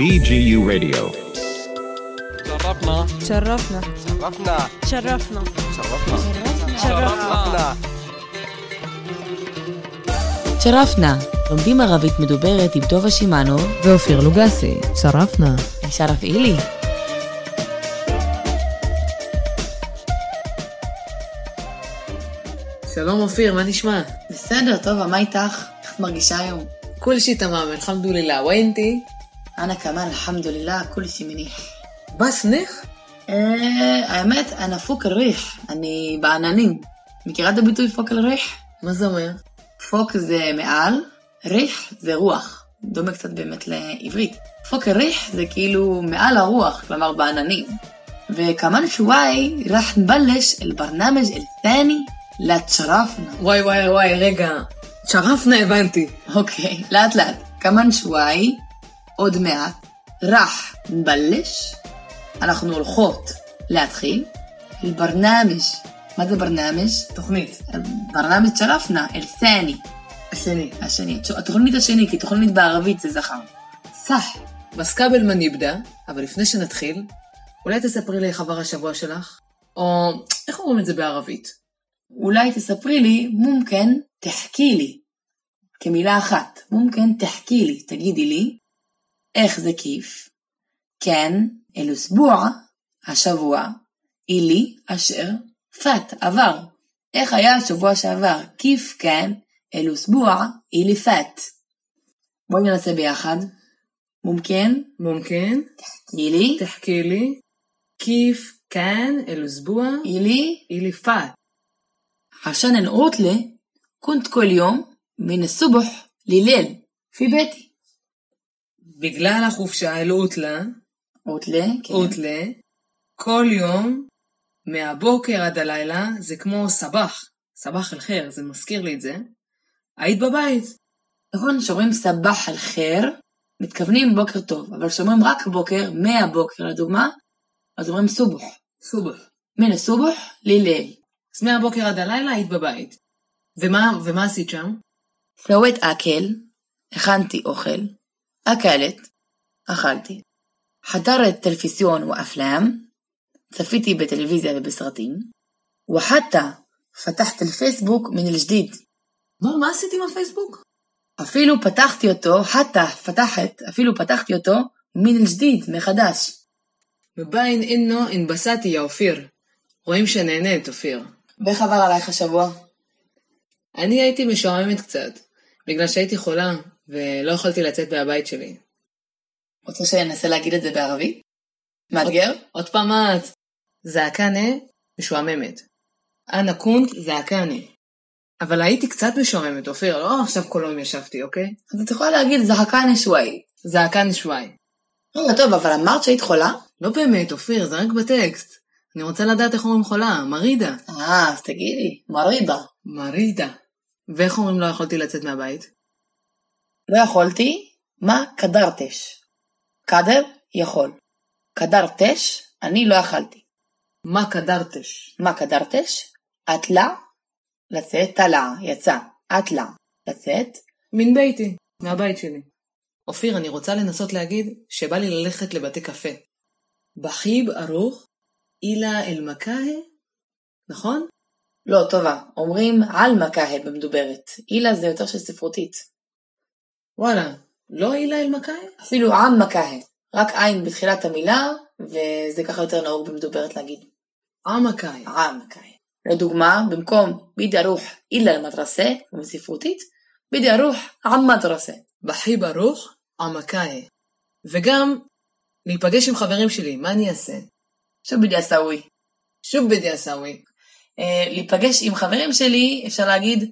BGU Radio. شرفنا شرفنا شرفنا شرفنا شرفنا شرفنا שרפנה, לומדים ערבית מדוברת עם טובה שמענו ואופיר לוגסי, שרפנה. ושרף אילי. שלום אופיר, מה נשמע? בסדר, טובה, מה איתך? איך את מרגישה היום? كل شي تمام الحمد لله وانتي אנא כמאן, אלחמדולillah, כולי שמניח. بس نخ אה, האמת, אנא פוק אל-ריח, אני בעננים. מכירה את הביטוי פוק אל-ריח? מה זה אומר? פוק זה מעל, ריח זה רוח. דומה קצת באמת לעברית. פוק אל-ריח זה כאילו מעל הרוח, כלומר בעננים. וכמן שוואי ראח נבלש אל-ברנמג' אל-ת'אני לתשרפנה. וואי וואי וואי, רגע. שרפנה הבנתי. אוקיי, לאט לאט. כמן שוואי, עוד מעט, רח נבלש, אנחנו הולכות להתחיל, אל-ברנמג'. מה זה ברנמג'? תוכנית. ברנמג' שרפנה, אל-ת'אני. השני. השני. התוכנית השני, כי תוכנית בערבית זה זכר. סח. בס קבל מה נבדה, אבל לפני שנתחיל, אולי תספרי לי איך עבר השבוע שלך? או איך אומרים את זה בערבית? אולי תספרי לי, מומכן תחכי לי. כמילה אחת. מומכן תחכי לי, תגידי לי, איך זה כיף? כן, אל-אסבוע, השבוע, אילי, אשר, פת, עבר. איך היה השבוע שעבר? כיף כן, אל-אסבוע, אילי פת. בואי ננסה ביחד. מומכן, ممكن אילי, تحكي لي كيف كان الأسبوع אילי, اللي فات عشان العطلة كنت كل يوم من الصبح لليل في بيتي בגלל החופשה אלעוטלה, עוטלה, כן. עוטלה, כל יום, מהבוקר עד הלילה, זה כמו סבח, סבח אל-חיר, זה מזכיר לי את זה. היית בבית. נכון, כשאומרים סבח על חיר, מתכוונים בוקר טוב, אבל כשאומרים רק בוקר, מהבוקר לדוגמה, אז אומרים סובח. סובח. מן הסובח לליל. אז מהבוקר עד הלילה היית בבית. ומה, ומה עשית שם? סווית אקל, הכנתי אוכל, אכלת, אכלתי. حضرت تلفزيون وأفلام צפיתי בטלוויזיה ובסרטים وحتى فتحت الفيسبوك من الجديد מה, מה עשית עם הפייסבוק? אפילו פתחתי אותו, חתא, פתחת, אפילו פתחתי אותו מן אל-ג'דיד, מחדש. מביין אינו אינבסטי יא אופיר. רואים שנהנית, אופיר. ואיך עבר עלייך השבוע? אני הייתי משועממת קצת, בגלל שהייתי חולה, ולא יכולתי לצאת מהבית שלי. רוצה שננסה להגיד את זה בערבית? מאתגר? עוד פעם את. זעקנה, משועממת. אנה קונט, זעקנה. אבל הייתי קצת משועממת, אופיר, לא עכשיו כל היום ישבתי, אוקיי? אז את יכולה להגיד זהקה נשוואי. זעקן שוואי. רגע, טוב, אבל אמרת שהיית חולה? לא באמת, אופיר, זה רק בטקסט. אני רוצה לדעת איך אומרים חולה, מרידה. אה, אז תגידי, מרידה. מרידה. ואיך אומרים לא יכולתי לצאת מהבית? לא יכולתי, מה קדרתש? קדר, יכול. קדרתש, אני לא יכלתי. מה קדרתש? מה קדרתש? אטלה, לצאת, טלה, יצא. אטלה, לצאת. מן ביתי, מהבית שלי. אופיר, אני רוצה לנסות להגיד שבא לי ללכת לבתי קפה. בחיב ארוך, אילה אל מקאה, נכון? לא, טובה, אומרים על מקאה במדוברת. אילה זה יותר של ספרותית. וואלה, לא אילה אל מקאה? אפילו עם מקאה. רק עין בתחילת המילה, וזה ככה יותר נהוג במדוברת להגיד. אה מקאה. עם מקאה. לדוגמה, במקום בידי ארוך אילה למדרסה, בספרותית, בידי ארוך עם מדרסה. בחיב ארוך, עמקאה. וגם, להיפגש עם חברים שלי, מה אני אעשה? שוב בידי אסאווי. שוב בדי אסאווי. אה, להיפגש עם חברים שלי, אפשר להגיד,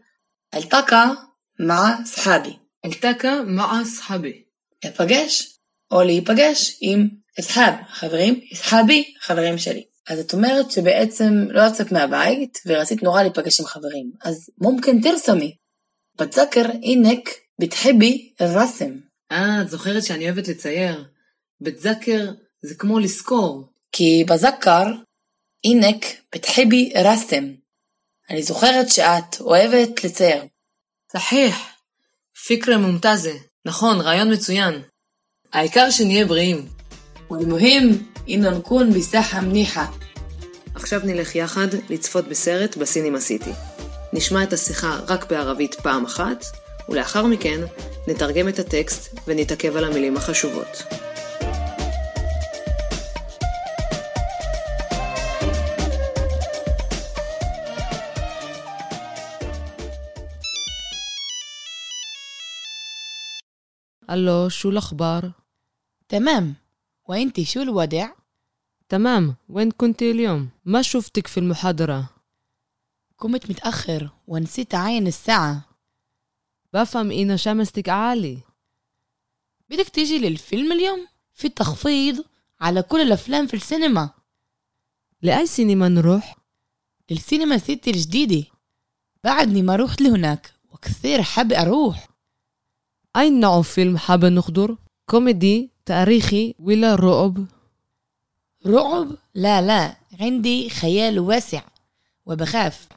אלתקה מע סחאבי. אלתקה מעה סחבי. להיפגש, או להיפגש עם אסחאב, חברים, אסחאבי, חברים שלי. אז את אומרת שבעצם לא יצאת מהבית, ורצית נורא להיפגש עם חברים. אז מומכן תרסמי. בתזכר אינק בתחבי אל-רסם. אה, את זוכרת שאני אוהבת לצייר. בתזכר זה כמו לזכור. כי בזכר אינק בתחבי רסם. אני זוכרת שאת אוהבת לצייר. صحيح. פיקרה מומתזה. נכון, רעיון מצוין. העיקר שנהיה בריאים. والمهم إنه نكون بصحة منيحة עכשיו נלך יחד לצפות בסרט בסינימה סיטי. נשמע את השיחה רק בערבית פעם אחת, ולאחר מכן נתרגם את הטקסט ונתעכב על המילים החשובות. ألو شو الأخبار؟ تمام. وانتي شو الوضع؟ تمام. وين كنت اليوم؟ ما شفتك في المحاضرة. قمت متأخر ونسيت أعين الساعة. بفهم إن شمستك عالي. بدك تيجي للفيلم اليوم؟ في تخفيض على كل الأفلام في السينما. لأي سينما نروح؟ للسينما سيتي الجديدة. بعدني ما روحت لهناك وكثير حابة أروح. أي نوع فيلم حابة نحضر كوميدي تاريخي ولا رعب؟ رعب؟ لا لا. عندي خيال واسع وبخاف.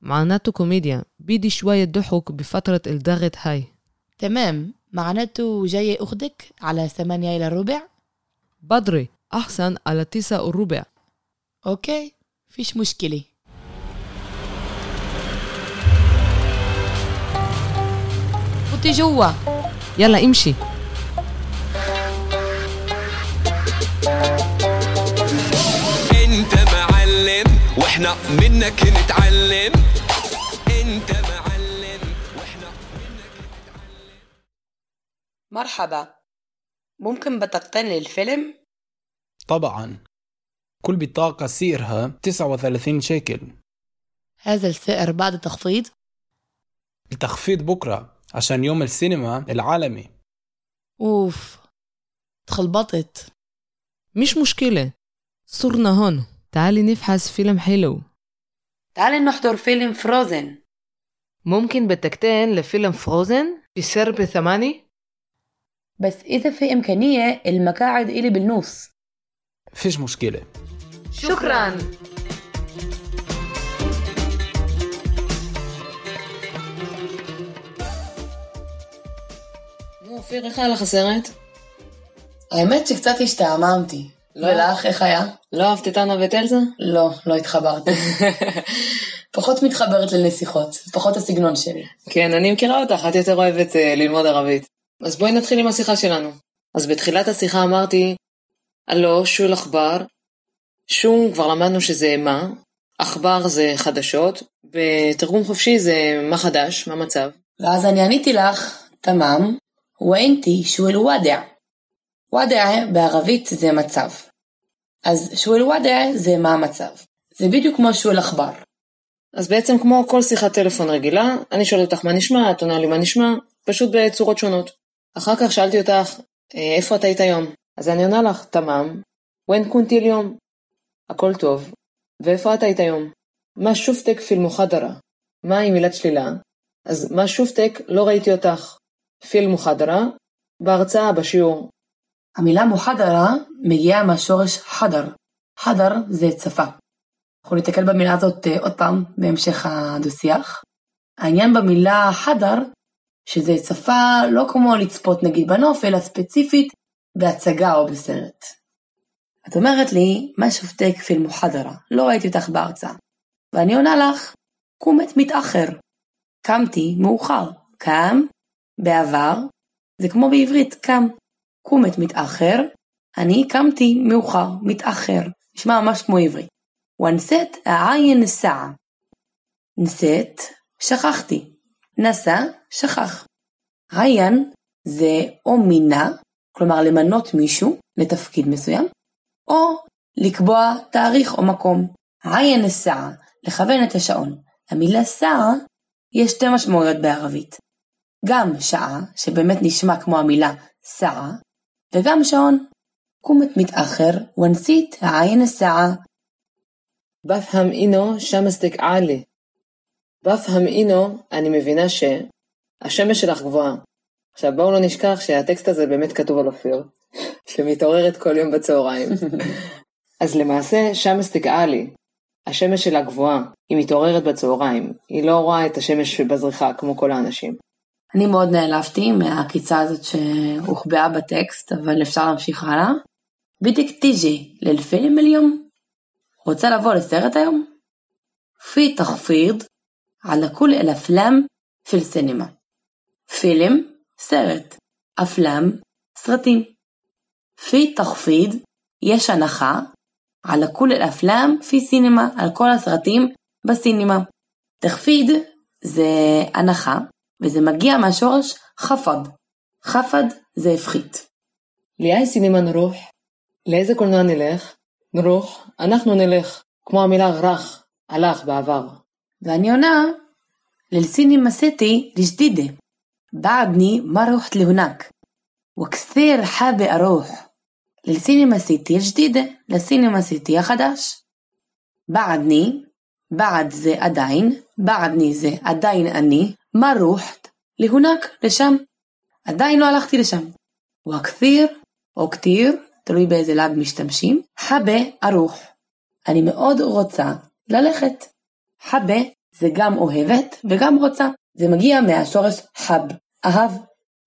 معناته كوميديا. بدي شوية ضحك بفترة الضغط هاي. تمام. معناته جاي أخدك على ثمانية إلى ربع؟ بدري. أحسن على تسعة وربع أوكي. فيش مشكلة. فوتي جوا. يلا امشي. انت معلم وإحنا منك نتعلم. انت معلم وإحنا مرحبا. ممكن بطاقتين للفيلم؟ طبعا. كل بطاقة سعرها 39 شيكل. هذا السعر بعد تخفيض التخفيض بكرة. عشان يوم السينما العالمي. أوف تخلبطت. مش مشكلة صرنا هون. تعالي نفحص فيلم حلو. تعالي نحضر فيلم فروزن ممكن بتكتين لفيلم فروزن بسعر بثماني بس إذا في إمكانية المقاعد إلي بالنص. فيش مشكلة. شكرا. אופיר, איך היה לך הסרט? האמת שקצת השתעממתי. לא. ולך, איך היה? לא אהבת את אנה ואת אלזה? לא, לא התחברתי. פחות מתחברת לנסיכות, פחות הסגנון שלי. כן, אני מכירה אותך, את יותר אוהבת uh, ללמוד ערבית. אז בואי נתחיל עם השיחה שלנו. אז בתחילת השיחה אמרתי, הלו, שול עכבר. שום, כבר למדנו שזה מה. עכבר זה חדשות. בתרגום חופשי זה מה חדש, מה מצב. ואז אני עניתי לך, תמם, ואינתי שואל וואדע. וואדע בערבית זה מצב. אז שואל וואדע זה מה המצב. זה בדיוק כמו שואל עכבר. אז בעצם כמו כל שיחת טלפון רגילה, אני שואלת אותך מה נשמע, את עונה לי מה נשמע, פשוט בצורות שונות. אחר כך שאלתי אותך, "אה, איפה את היית היום? אז אני עונה לך, תמם, ון קונטי אליום. הכל טוב. ואיפה את היית היום? מה שופטק פיל מוחדרה? מה עם מילת שלילה? אז מה שופטק לא ראיתי אותך. פיל מוחדרה, בהרצאה, בשיעור. המילה מוחדרה מגיעה מהשורש חדר. חדר זה צפה. אנחנו ניתקל במילה הזאת אה, עוד פעם בהמשך הדו-שיח. העניין במילה חדר, שזה צפה לא כמו לצפות נגיד בנוף, אלא ספציפית בהצגה או בסרט. את אומרת לי, מה שופטק פיל מוחדרה? לא ראיתי אותך בהרצאה. ואני עונה לך, קומת מתאחר. קמתי מאוחר. קם, בעבר, זה כמו בעברית, קם. קומת מתאחר, אני קמתי מאוחר, מתאחר. נשמע ממש כמו עברית. ונסית העין סעה. נסית, שכחתי. נסע, שכח. עין זה או מינה, כלומר למנות מישהו לתפקיד מסוים, או לקבוע תאריך או מקום. עין סעה, לכוון את השעון. המילה סעה, יש שתי משמעויות בערבית. גם שעה, שבאמת נשמע כמו המילה סעה, וגם שעון. קומת מתאחר, ונסית העין סעה. בפהם אינו שמסתק עלי. בפהם אינו, אני מבינה ש... השמש שלך גבוהה. עכשיו בואו לא נשכח שהטקסט הזה באמת כתוב על אופיר, שמתעוררת כל יום בצהריים. אז למעשה, שמסתק עלי. השמש שלה גבוהה, היא מתעוררת בצהריים, היא לא רואה את השמש בזריחה כמו כל האנשים. אני מאוד נעלבתי מהעקיצה הזאת שהוחבאה בטקסט, אבל אפשר להמשיך הלאה. בידיק תיג'י ללפילם אליום? רוצה לבוא לסרט היום? פי תחפיד על כל אל-אפלם פיל סינמה. פילם, סרט. אפלם, סרטים. פי תחפיד יש הנחה על כל אל-אפלם פי סינמה, על כל הסרטים בסינמה. תחפיד זה הנחה. וזה מגיע מהשורש חפד. חפד זה הפחית. לאי סינמה נרוך? לאיזה קולנוע נלך? נרוך, אנחנו נלך, כמו המילה רך, הלך בעבר. ואני עונה, للسينما سيتي الجديدة بعدني ما رحت لهناك وكثير حابة أروح للسينما سيتي الجديدة للسينما سيتي החדש بعدني بعد זה עדיין, بعدني זה עדיין אני, מה רוחת? להונק, לשם. עדיין לא הלכתי לשם. וכתיר, או כתיר, תלוי באיזה לג משתמשים, חבה ארוך. אני מאוד רוצה ללכת. חבה זה גם אוהבת וגם רוצה. זה מגיע מהשורש חב, אהב.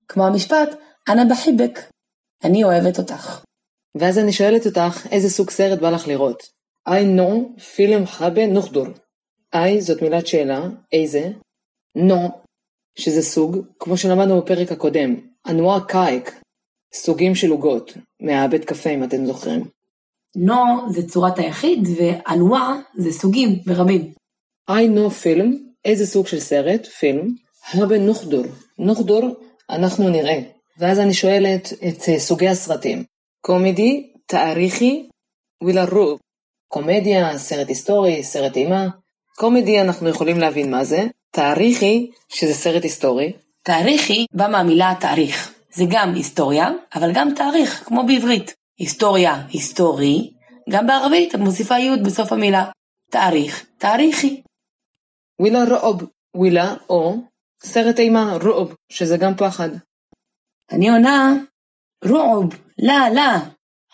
כמו המשפט, אנא בחיבק. אני אוהבת אותך. ואז אני שואלת אותך, איזה סוג סרט בא לך לראות? איי נו, פילם חבה נוחדור. איי זאת מילת שאלה, איזה? נו, שזה סוג, כמו שלמדנו בפרק הקודם, אנואר קייק, סוגים של עוגות, מהבית קפה אם אתם זוכרים. נו זה צורת היחיד, ואנואר זה סוגים ברבים. איי נו פילם, איזה סוג של סרט, פילם, הרבה נוחדור. נוחדור, אנחנו נראה. ואז אני שואלת את אה, סוגי הסרטים. קומדי, תאריכי ולרוב. קומדיה, סרט היסטורי, סרט אימה. קומדי אנחנו יכולים להבין מה זה, תאריכי שזה סרט היסטורי. תאריכי בא מהמילה תאריך, זה גם היסטוריה, אבל גם תאריך, כמו בעברית. היסטוריה, היסטורי, גם בערבית את מוסיפה י' בסוף המילה. תאריך, תאריכי. ווילה רעוב, ווילה או סרט אימה, רעוב, שזה גם פחד. אני עונה, רעוב, לא, לא,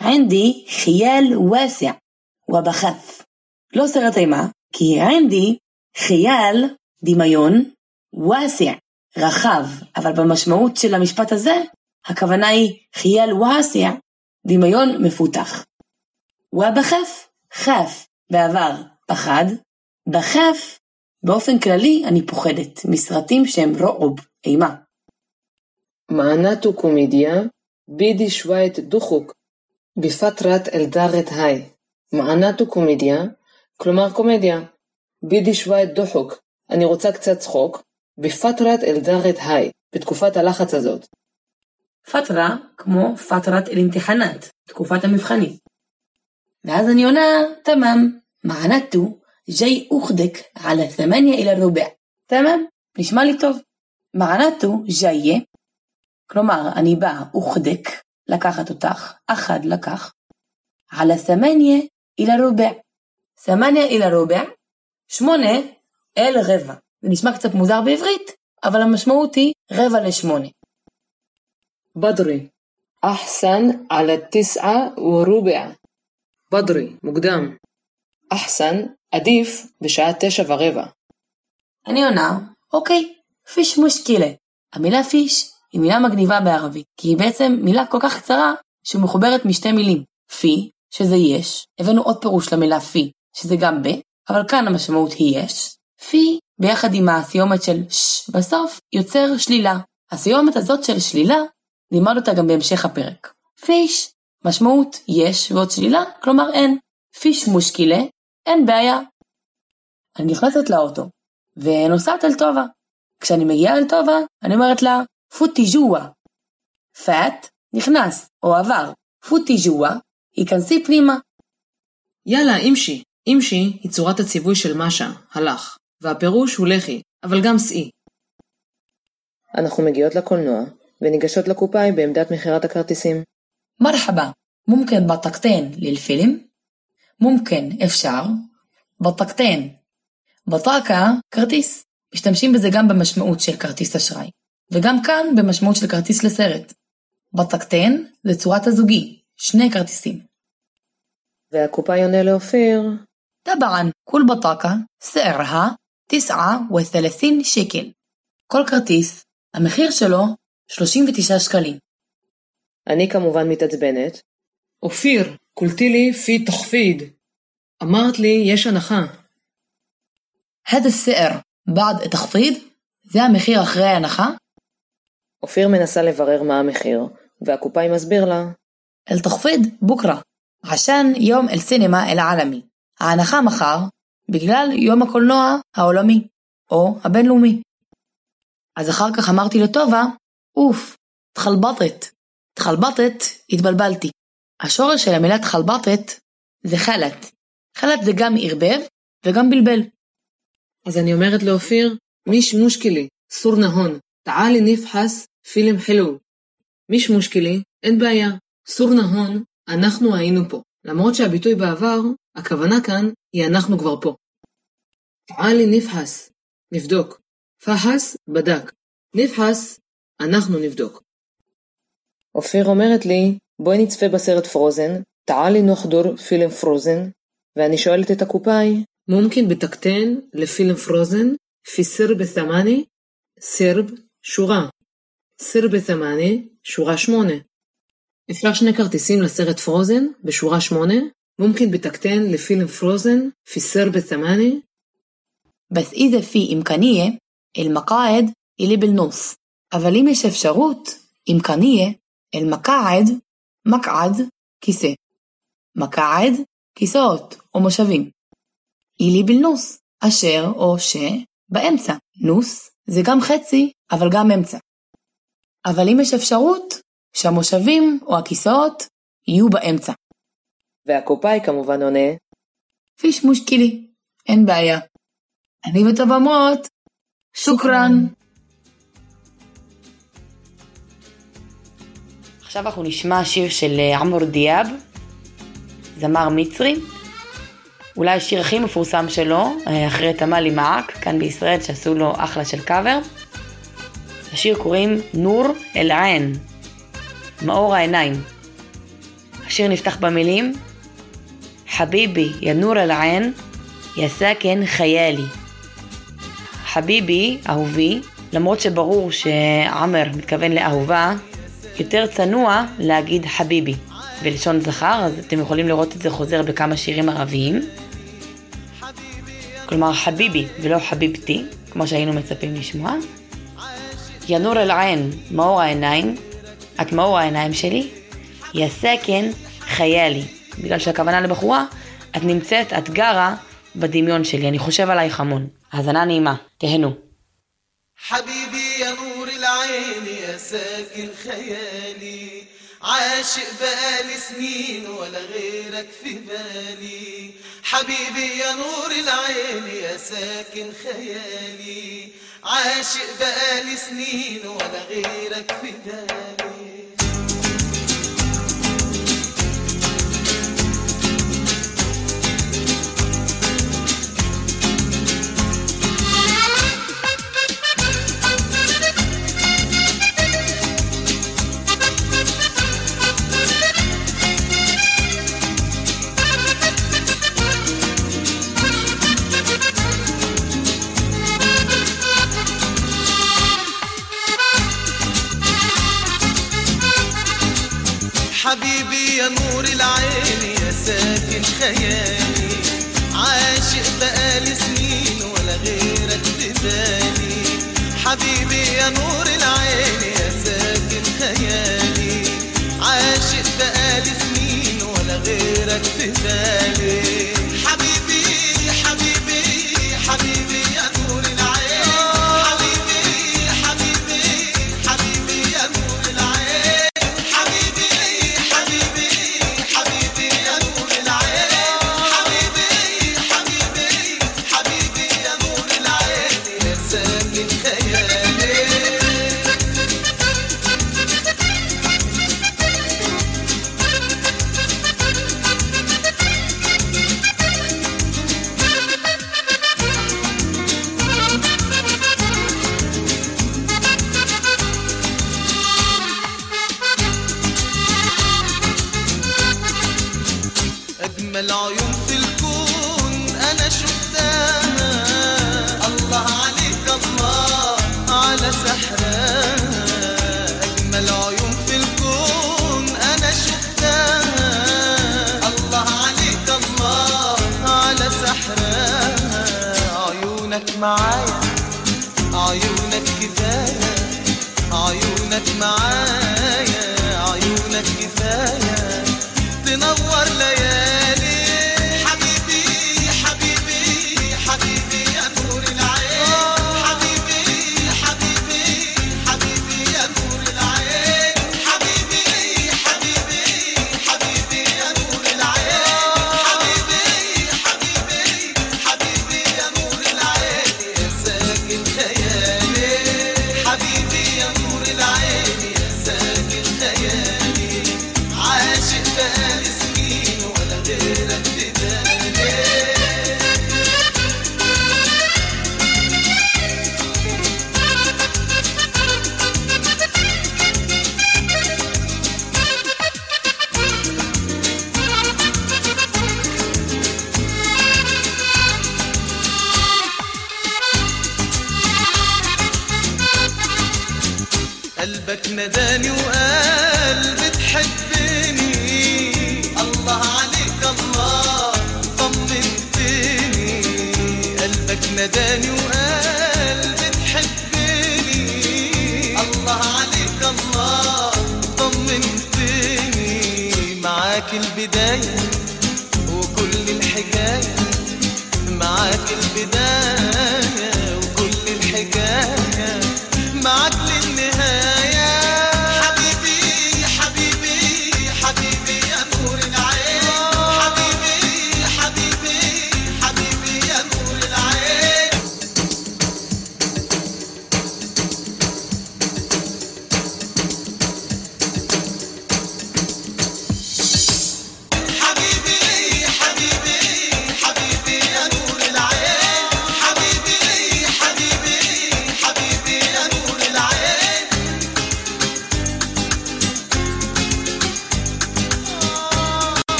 ענדי חייל וסע ובחף. לא סרט אימה, כי ענדי, חייל, דמיון, וואסע, רחב, אבל במשמעות של המשפט הזה, הכוונה היא חייל וואסע, דמיון מפותח. ובחף, חף, בעבר, פחד, בחף, באופן כללי אני פוחדת מסרטים שהם רעוב, אימה. معناته كوميديا בידי שווייט דוחוק, بفترة אלדרת היי. معناته كوميديا כלומר קומדיה. בידי שווייט דוחוק, אני רוצה קצת צחוק, בפטרת אל-דארת היי, בתקופת הלחץ הזאת. פטרה כמו פטרת אל-אינתחנת, תקופת המבחנים. ואז אני עונה, תמם, מענתו, ג'י אוכדק על ה-8 אל הרובע. תמם, נשמע לי טוב. מענתו ג'יה, כלומר, אני באה אוכדק, לקחת אותך, אחד לקח, על ה-8 אל הרובע. סמניה אל הרובע, שמונה אל רבע. זה נשמע קצת מוזר בעברית, אבל המשמעות היא רבע לשמונה. בדרי, אחסן על התסעה ורובע. בדרי, מוקדם. אחסן, עדיף בשעה תשע ורבע. אני עונה, אוקיי, פיש מושקילה. המילה פיש היא מילה מגניבה בערבית, כי היא בעצם מילה כל כך קצרה שמחוברת משתי מילים. פי, שזה יש, הבאנו עוד פירוש למילה פי, שזה גם ב, אבל כאן המשמעות היא יש. פי, ביחד עם הסיומת של ש בסוף, יוצר שלילה. הסיומת הזאת של שלילה, נלמד אותה גם בהמשך הפרק. פיש, משמעות יש ועוד שלילה, כלומר אין. פיש מושקילה, אין בעיה. אני נכנסת לאוטו, ונוסעת אל טובה. כשאני מגיעה אל טובה, אני אומרת לה, פוטי ג'ואה. פאט, נכנס, או עבר. פוטי ג'ואה, היכנסי פנימה. יאללה, אימשי. אימשי היא צורת הציווי של משה, הלך, והפירוש הוא לחי, אבל גם שאי. אנחנו מגיעות לקולנוע, וניגשות לקופאי בעמדת מכירת הכרטיסים. מרחבה, מומכן בטקטין ללפילים? מומכן, אפשר. בטקטין. בטקה, כרטיס. משתמשים בזה גם במשמעות של כרטיס אשראי, וגם כאן במשמעות של כרטיס לסרט. בטקטין זה צורת הזוגי, שני כרטיסים. והקופאי עונה לאופיר, طبعا كل بطاقة سعرها 39 שקל כל כרטיס המחיר שלו 39 שקלים. אני כמובן מתעצבנת. אופיר, קולטי לי פי תחפיד. אמרת לי, יש הנחה. هذا السعر بعد التخفيض זה המחיר אחרי ההנחה? אופיר מנסה לברר מה המחיר, והקופאי מסביר לה, التخفيض بكرة عشان يوم السينما العالمي ההנחה מחר בגלל יום הקולנוע העולמי או הבינלאומי. אז אחר כך אמרתי לטובה, אוף, תחלבטת. תחלבטת, התבלבלתי. השורש של המילה תחלבטת זה חלט. חלט זה גם ערבב וגם בלבל. אז אני אומרת לאופיר, מיש מושקלי, סור נהון, תעלי נפחס פילם חילו. מיש מושקלי, אין בעיה. סור נהון, אנחנו היינו פה. למרות שהביטוי בעבר, הכוונה כאן היא אנחנו כבר פה. תעלי נפחס, נבדוק. פחס, בדק. נפחס, אנחנו נבדוק. אופיר אומרת לי, בואי נצפה בסרט פרוזן, תעלי נוחדור פילם פרוזן, ואני שואלת את הקופאי, מומקין בתקטן לפילם פרוזן, פיסר בתמאני, סרב, שורה. סרב בתמאני, שורה שמונה. אפשר שני כרטיסים לסרט פרוזן בשורה שמונה. ممكن بتكتين لفيلم فروزن في سرب ثماني بس إذا في إمكانية المقاعد اللي بالنص אבל אם יש אפשרות, إمكانية, المقاعد, מקעד, כיסא. מקעד, כיסאות או מושבים. אילי בלנוס, אשר או ש, באמצע. נוס זה גם חצי, אבל גם אמצע. אבל אם יש אפשרות, שהמושבים או הכיסאות יהיו באמצע. והקופאי כמובן עונה, פיש מושקילי, אין בעיה. אני וטבמות, שוקרן. עכשיו אנחנו נשמע שיר של אה, עמור דיאב, זמר מצרי. אולי השיר הכי מפורסם שלו, אה, אחרי תמלי מעק, כאן בישראל, שעשו לו אחלה של קאבר. השיר קוראים נור אל-עין, מאור העיניים. השיר נפתח במילים חביבי יא נור אל-עין, יא סאקן חיילי. חביבי, אהובי, למרות שברור שעמר מתכוון לאהובה, יותר צנוע להגיד חביבי בלשון זכר, אז אתם יכולים לראות את זה חוזר בכמה שירים ערביים. כלומר חביבי ולא חביבתי, כמו שהיינו מצפים לשמוע. ינור אל-עין, מאור העיניים, את מאור העיניים שלי. יא סכן חיילי, בגלל שהכוונה לבחורה, את נמצאת, את גרה בדמיון שלי, אני חושב עלייך המון. האזנה נעימה, תהנו. حبيبي يا نور العين يا ساكن خيالي عاشق بقالي سنين ولا غيرك في بالي حبيبي يا نور العين يا ساكن خيالي عاشق بقالي سنين ولا غيرك في بالي.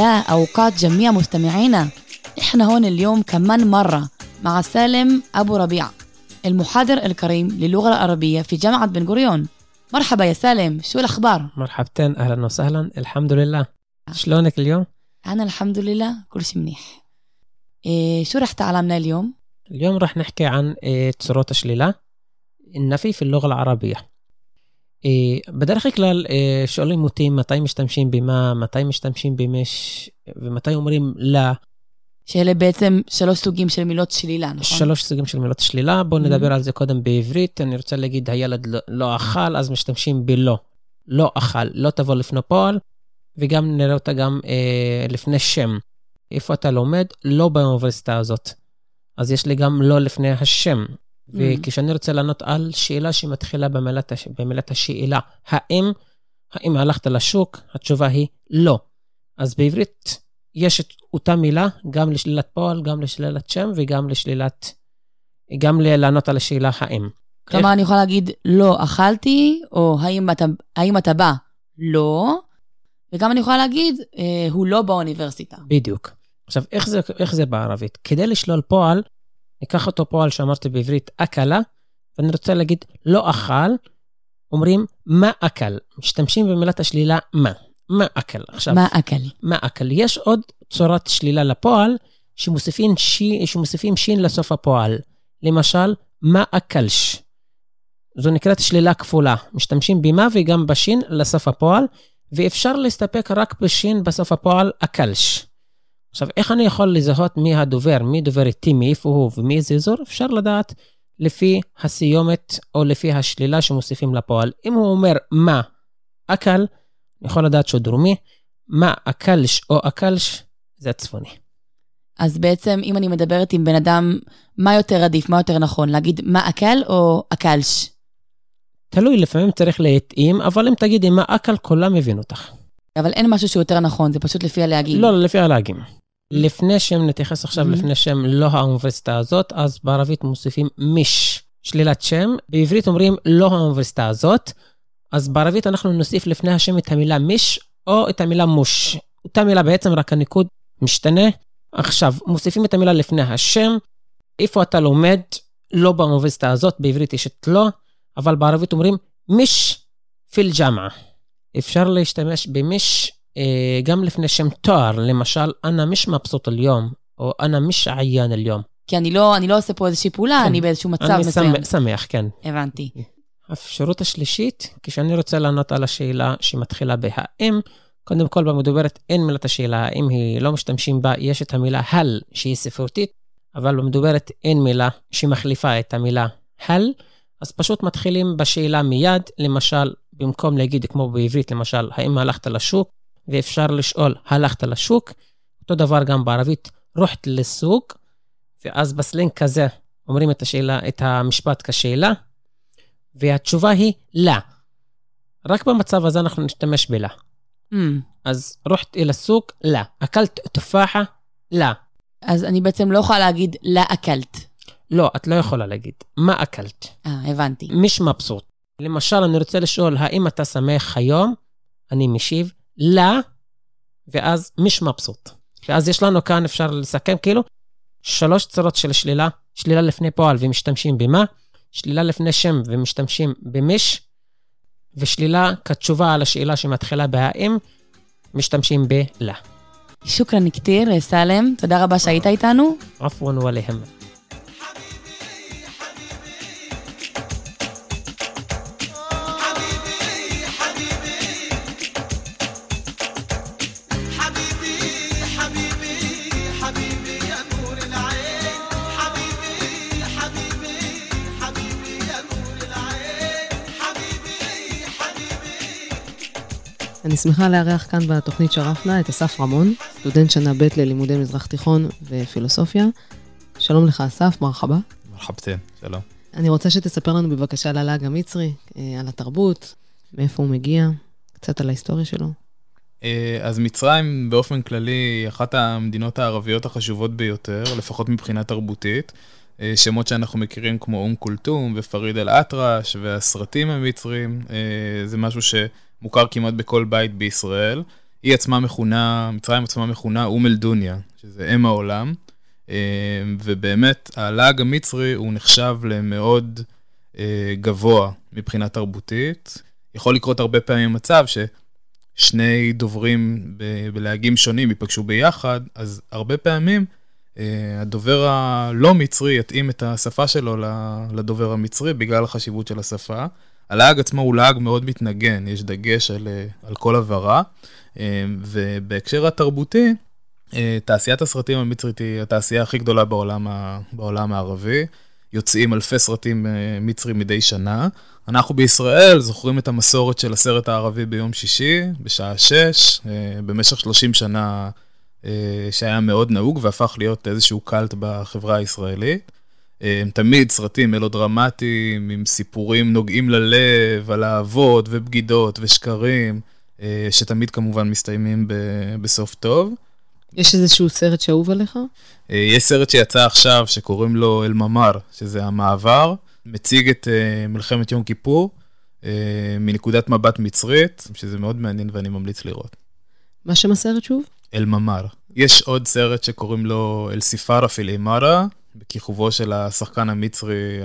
الله أوقات جميع مستمعينا إحنا هون اليوم كمان مرة مع سالم أبو ربيع المحاضر الكريم للغة العربية في جامعة بن غوريون مرحبا يا سالم شو الأخبار؟ مرحبتين أهلا وسهلا الحمد لله شلونك اليوم؟ أنا الحمد لله كل شيء منيح إيه شو رح تعلمنا اليوم؟ اليوم راح نحكي عن إيه، تصورات الشليلة النفي في اللغة العربية בדרך כלל אה, שואלים אותי מתי משתמשים במה, מתי משתמשים במש, ומתי אומרים לה, שאלה בעצם שלוש סוגים של מילות שלילה, נכון? שלוש סוגים של מילות שלילה. בואו נדבר על זה קודם בעברית. אני רוצה להגיד, הילד לא, לא אכל, אז משתמשים בלא. לא אכל, לא תבוא לפני פועל, וגם נראה אותה גם אה, לפני שם. איפה אתה לומד? לא באוניברסיטה הזאת. אז יש לי גם לא לפני השם. וכשאני רוצה לענות על שאלה שמתחילה במילת, הש... במילת השאלה, האם, האם הלכת לשוק? התשובה היא לא. אז בעברית יש את אותה מילה גם לשלילת פועל, גם לשלילת שם וגם לשלילת... גם לענות על השאלה האם. כלומר, אני יכולה להגיד, לא אכלתי, או האם אתה, האם אתה בא? לא. וגם אני יכולה להגיד, אה, הוא לא באוניברסיטה. בדיוק. עכשיו, איך זה, איך זה בערבית? כדי לשלול פועל, ניקח אותו פועל שאמרתי בעברית אכלה, ואני רוצה להגיד לא אכל, אומרים מה אכל. משתמשים במילת השלילה מה. מה אכל. עכשיו, מה אכל? מה אכל. יש עוד צורת שלילה לפועל, שמוסיפים, שי, שמוסיפים שין לסוף הפועל. למשל, מה אכלש. זו נקראת שלילה כפולה. משתמשים במה וגם בשין לסוף הפועל, ואפשר להסתפק רק בשין בסוף הפועל אכלש. עכשיו, איך אני יכול לזהות מי הדובר, מי דובר איתי, מאיפה הוא ומי זה אזור? אפשר לדעת לפי הסיומת או לפי השלילה שמוסיפים לפועל. אם הוא אומר מה אכל, אני יכול לדעת שהוא דרומי, מה אכלש או אכלש, זה הצפוני. אז בעצם, אם אני מדברת עם בן אדם, מה יותר עדיף, מה יותר נכון? להגיד מה אכל או אכלש? תלוי, לפעמים צריך להתאים, אבל אם תגידי מה אכל, כולם מבין אותך. אבל אין משהו שהוא יותר נכון, זה פשוט לפי הלהגים. לא, לפי הלהגים. לפני שם, נתייחס עכשיו Mhm. לפני שם לא האוניברסיטה הזאת, אז בערבית מוסיפים מיש. שלילת שם, בעברית אומרים לא האוניברסיטה הזאת, אז בערבית אנחנו נוסיף לפני השם את המילה מיש או את המילה מוש. אותה מילה בעצם, רק הניקוד משתנה. עכשיו, מוסיפים את המילה לפני השם, איפה אתה לומד, לא באוניברסיטה הזאת, בעברית יש את לא, אבל בערבית אומרים מיש פיל ג'מעה. אפשר להשתמש במיש אה, גם לפני שם תואר, למשל, אנא מיש מבסוט אל-יום, או אנא מיש עיין אל-יום. כי אני לא, אני לא עושה פה איזושהי פעולה, כן. אני באיזשהו מצב אני מסוים. שמח, שמח, כן. הבנתי. האפשרות השלישית, כשאני רוצה לענות על השאלה שמתחילה בהאם, קודם כל במדוברת אין מילת השאלה, האם היא לא משתמשים בה, יש את המילה הל שהיא ספרותית, אבל במדוברת אין מילה שמחליפה את המילה הל, אז פשוט מתחילים בשאלה מיד, למשל, במקום להגיד כמו בעברית, למשל, האם הלכת לשוק, ואפשר לשאול, הלכת לשוק, אותו דבר גם בערבית, רוחת לסוג, ואז בסלנג כזה אומרים את השאלה, את המשפט כשאלה, והתשובה היא לא. רק במצב הזה אנחנו נשתמש בלה. Hmm. אז רוחת אל הסוק, לא. אכלת תופחה? לא. אז אני בעצם לא יכולה להגיד לה אכלת. לא, את לא יכולה להגיד. מה אכלת? אה, הבנתי. מיש מבסוט. למשל, אני רוצה לשאול, האם אתה שמח היום? אני משיב, לא, ואז מיש מבסוט. ואז יש לנו כאן, אפשר לסכם כאילו, שלוש צורות של שלילה. שלילה לפני פועל ומשתמשים במה, שלילה לפני שם ומשתמשים במיש, ושלילה כתשובה על השאלה שמתחילה בהאם, משתמשים בלה. שוכרן כתיר, סלם, תודה רבה שהיית איתנו. עפואן ולהם. אני שמחה לארח כאן בתוכנית שרפנה את אסף רמון, סטודנט שנה ב' ללימודי מזרח תיכון ופילוסופיה. שלום לך אסף, מרחבה. מרחבתן, שלום. אני רוצה שתספר לנו בבקשה על הלעג המצרי, אה, על התרבות, מאיפה הוא מגיע, קצת על ההיסטוריה שלו. אה, אז מצרים באופן כללי היא אחת המדינות הערביות החשובות ביותר, לפחות מבחינה תרבותית. אה, שמות שאנחנו מכירים כמו אום כולתום ופריד אל-אטרש והסרטים המצרים, זה משהו שמוכר כמעט בכל בית בישראל. היא עצמה מכונה, מצרים עצמה מכונה אום אל-דוניה, שזה אם העולם. אה, ובאמת, הלעג המצרי הוא נחשב למאוד אה, גבוה מבחינה תרבותית. יכול לקרות הרבה פעמים מצב ששני דוברים בלהגים שונים ייפגשו ביחד, אז הרבה פעמים אה, הדובר הלא מצרי יתאים את השפה שלו לדובר המצרי בגלל החשיבות של השפה. הלעג עצמו הוא לעג מאוד מתנגן, יש דגש על, אה, על כל הבהרה. אה, ובהקשר התרבותי, אה, תעשיית הסרטים המצרית היא התעשייה הכי גדולה בעולם, ה- בעולם הערבי. יוצאים אלפי סרטים מצרים מדי שנה. אנחנו בישראל זוכרים את המסורת של הסרט הערבי ביום שישי, בשעה 6, אה, במשך 30 שנה שהיה מאוד נהוג והפך להיות איזשהו קאלט בחברה הישראלית. אה, תמיד סרטים מלודרמטיים, עם סיפורים נוגעים ללב, על אהבות ובגידות ושקרים, אה, שתמיד כמובן מסתיימים ב- בסוף טוב. יש איזשהו סרט שאהוב עליך? אה, יש סרט שיצא עכשיו שקוראים לו אל-ממר, שזה המעבר, מציג את אה, מלחמת יום כיפור מנקודת מבט מצרית, שזה מאוד מעניין ואני ממליץ לראות. מה שם הסרט שוב? אל-ממר. יש עוד סרט שקוראים לו אל-סיפארה פיל אימארה, בכיכובו של השחקן המצרי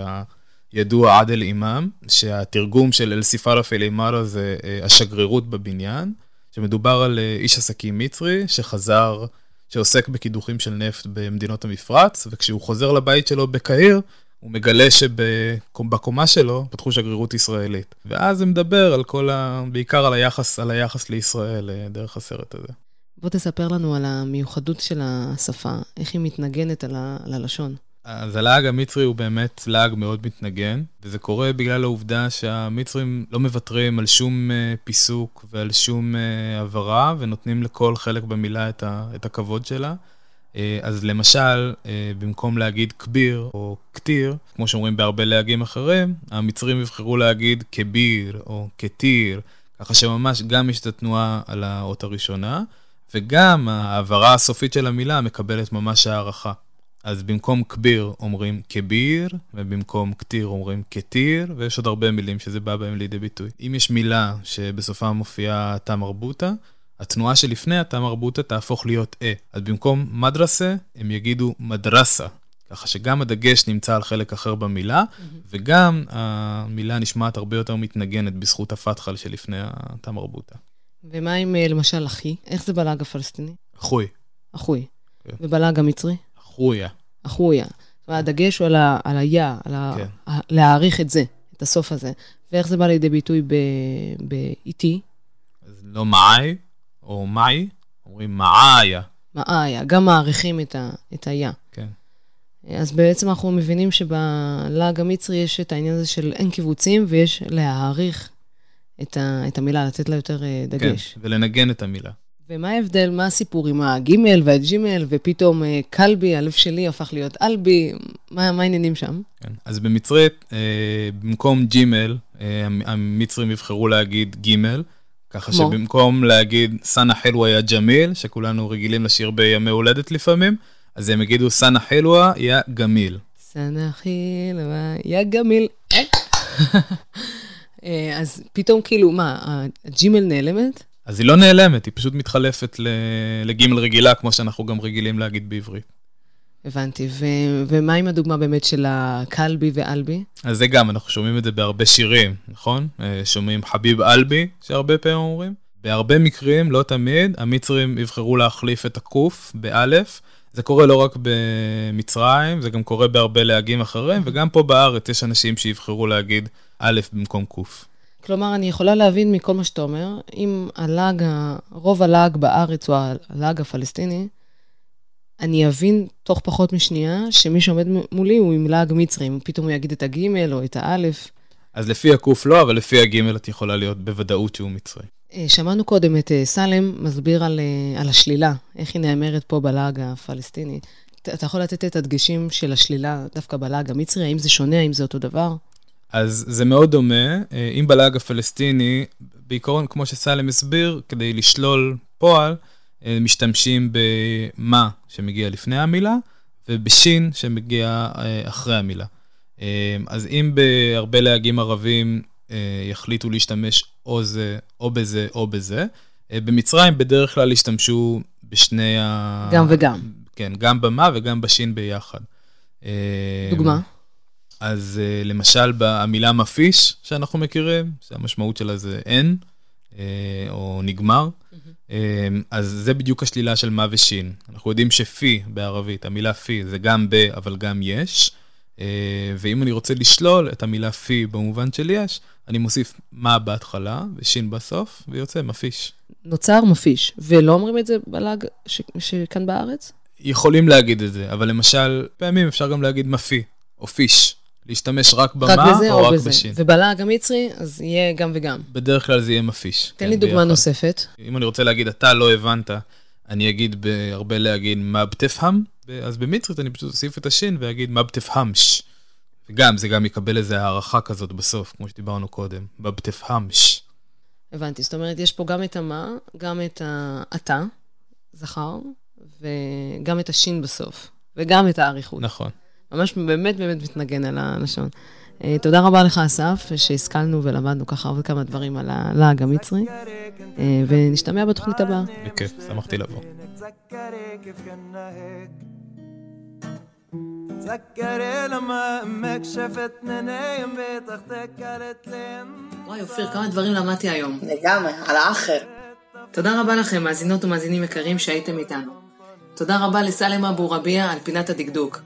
הידוע עדל אימאם, שהתרגום של אל-סיפארה פיל אימארה זה אה, השגרירות בבניין, שמדובר על אה, איש עסקים מצרי שחזר, שעוסק בקידוחים של נפט במדינות המפרץ, וכשהוא חוזר לבית שלו בקהיר, הוא מגלה שבקומה שלו פתחו שגרירות ישראלית. ואז זה מדבר על כל ה... בעיקר על היחס, על היחס לישראל אה, דרך הסרט הזה. בוא תספר לנו על המיוחדות של השפה, איך היא מתנגנת על, ה... על הלשון. אז הלעג המצרי הוא באמת לעג מאוד מתנגן, וזה קורה בגלל העובדה שהמצרים לא מוותרים על שום אה, פיסוק ועל שום אה, הבהרה, ונותנים לכל חלק במילה את, ה, את הכבוד שלה. אה, אז למשל, אה, במקום להגיד כביר או כתיר, כמו שאומרים בהרבה להגים אחרים, המצרים יבחרו להגיד כביר או כתיר, ככה שממש גם יש את התנועה על האות הראשונה, וגם ההעברה הסופית של המילה מקבלת ממש הערכה. אז במקום כביר אומרים כביר, ובמקום כתיר אומרים כתיר, ויש עוד הרבה מילים שזה בא בהם לידי ביטוי. אם יש מילה שבסופה מופיעה תא מרבוטה, התנועה שלפני התא מרבוטה תהפוך להיות אה. אז במקום מדרסה, הם יגידו מדרסה. ככה שגם הדגש נמצא על חלק אחר במילה, וגם המילה נשמעת הרבה יותר מתנגנת בזכות הפתחל שלפני התא מרבוטה. ומה עם אה, למשל אחי? איך זה בלעג הפלסטיני? אחוי, אחוי. כן. ובלעג המצרי? אחויה. אחויה. זאת אומרת, הדגש הוא על ה- על היה, על ה- כן. ה- להעריך את זה, את הסוף הזה. ואיך זה בא לידי ביטוי ב- באיתי? אז לא מעי, או מאי, אומרים מעיה. מאיה, גם מעריכים את ה- את היה. כן. אז בעצם אנחנו מבינים שבלעג המצרי יש את העניין הזה של אין קיבוצים, ויש להעריך את, ה, את המילה, לתת לה יותר אה, דגש. כן, ולנגן את המילה. ומה ההבדל, מה הסיפור עם הגימל והג'ימל, ופתאום אה, קלבי, הלב שלי הפך להיות אלבי, מה, מה העניינים שם? כן. אז במצרית, אה, במקום ג'ימל, אה, המ- המצרים יבחרו להגיד גימל, ככה כמו? שבמקום להגיד סאנה חילווה יא ג'מיל, שכולנו רגילים לשיר בימי הולדת לפעמים, אז הם יגידו סאנה חילווה יא גמיל. סנחיל, יא גמיל. אה. אז פתאום כאילו, מה, הג'ימל נעלמת? אז היא לא נעלמת, היא פשוט מתחלפת לגימל רגילה, כמו שאנחנו גם רגילים להגיד בעברית. הבנתי. ו- ומה עם הדוגמה באמת של הקלבי ואלבי? אז זה גם, אנחנו שומעים את זה בהרבה שירים, נכון? אה, שומעים חביב אלבי, שהרבה פעמים אומרים. בהרבה מקרים, לא תמיד, המצרים יבחרו להחליף את הקוף באלף. זה קורה לא רק במצרים, זה גם קורה בהרבה להגים אחרים, וגם פה בארץ יש אנשים שיבחרו להגיד א' במקום קוף. כלומר, אני יכולה להבין מכל מה שאתה אומר, אם הלעג, רוב הלעג בארץ הוא הלעג הפלסטיני, אני אבין תוך פחות משנייה שמי שעומד מולי הוא עם לעג מצרי, אם פתאום הוא יגיד את הגימל או את האלף. אז לפי הקוף לא, אבל לפי הגימל את יכולה להיות בוודאות שהוא מצרי. אה, שמענו קודם את אה, סלם מסביר על, אה, על השלילה, איך היא נאמרת פה בלעג הפלסטיני. אתה יכול לתת את הדגשים של השלילה דווקא בלעג המצרי? האם זה שונה? האם זה אותו דבר? אז זה מאוד דומה. אה, אם בלעג הפלסטיני, בעיקרון, כמו שסלם הסביר, כדי לשלול פועל, אה, משתמשים במה שמגיע לפני המילה, ובשין שמגיע אה, אחרי המילה. אז אם בהרבה להגים ערבים יחליטו להשתמש או זה, או בזה, או בזה, במצרים בדרך כלל השתמשו בשני ה... גם וגם. כן, גם במה וגם בשין ביחד. דוגמה? אז uh, למשל במילה מפיש שאנחנו מכירים, שהמשמעות שלה זה אין, uh, או נגמר, uh, אז זה בדיוק השלילה של מה ושין. אנחנו יודעים שפי בערבית, המילה פי זה גם ב, אבל גם יש, ואם אני רוצה לשלול את המילה פי במובן של יש, אני מוסיף מה בהתחלה ושין בסוף, ויוצא מפיש. נוצר מפיש, ולא אומרים את זה בלעג ש- שכאן בארץ? יכולים להגיד את זה, אבל למשל, פעמים אפשר גם להגיד מפי, או פיש. להשתמש רק במה רק בזה או, או רק בזה. בשין. ובלעג המצרי, אז יהיה גם וגם. בדרך כלל זה יהיה מפיש. תן כן, לי דוגמה ביחד. נוספת. אם אני רוצה להגיד, אתה לא הבנת, אני אגיד בהרבה להגיד מה בתפהם, אז במצרית אני פשוט אוסיף את השין ואגיד מה בתפהמש. וגם, זה גם יקבל איזו הערכה כזאת בסוף, כמו שדיברנו קודם, מה בתפהמש. הבנתי, זאת אומרת, יש פה גם את המה, גם את האתה, זכר, וגם את השין בסוף, וגם את האריכות. נכון. ממש באמת באמת מתנגן על הלשון. אה, תודה רבה לך, אסף, שהשכלנו ולמדנו ככה עוד כמה דברים על הלעג המצרי, אה, ונשתמע בתוכנית הבאה. בכיף, שמחתי לבוא. تذكري كيف كنا هيك تذكري لما امك شفتني نايم بتختك قالت لي וואי, אופיר, כמה דברים למדתי היום. לגמרי, על האחר. תודה רבה לכם, מאזינות ומאזינים יקרים שהייתם איתנו. תודה רבה לסלם אבו רביע על פינת הדקדוק.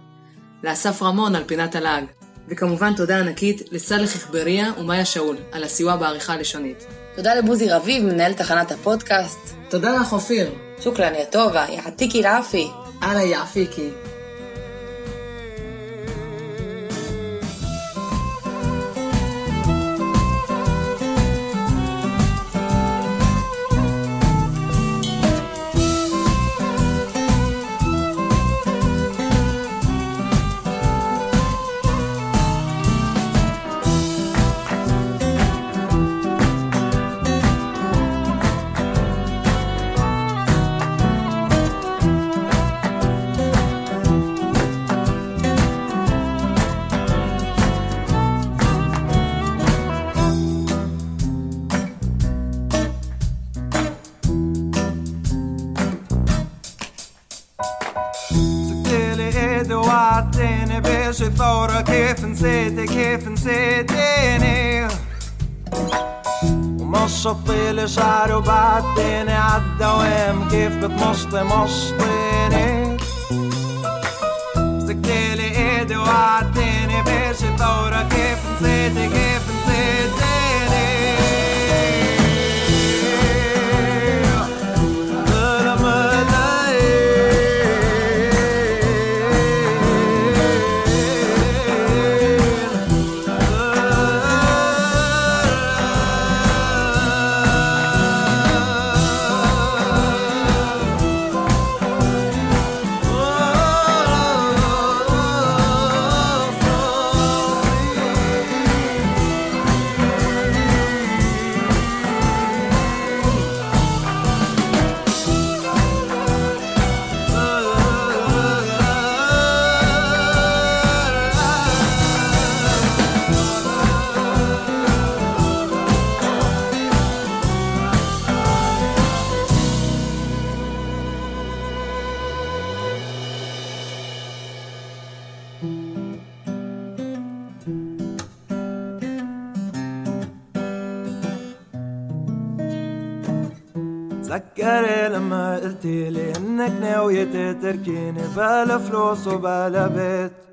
לאסף רמון על פינת הלעג, וכמובן תודה ענקית לסאלח אכבריה ומאיה שאול על הסיוע בעריכה הלשונית. תודה לבוזי רביב, מנהל תחנת הפודקאסט. תודה לך, אופיר. שוקלן, יא טובה, יא עתיקי לאפי. אללה יא עפיקי. But masten en masten تركيني بلا فلوس وبلا بيت.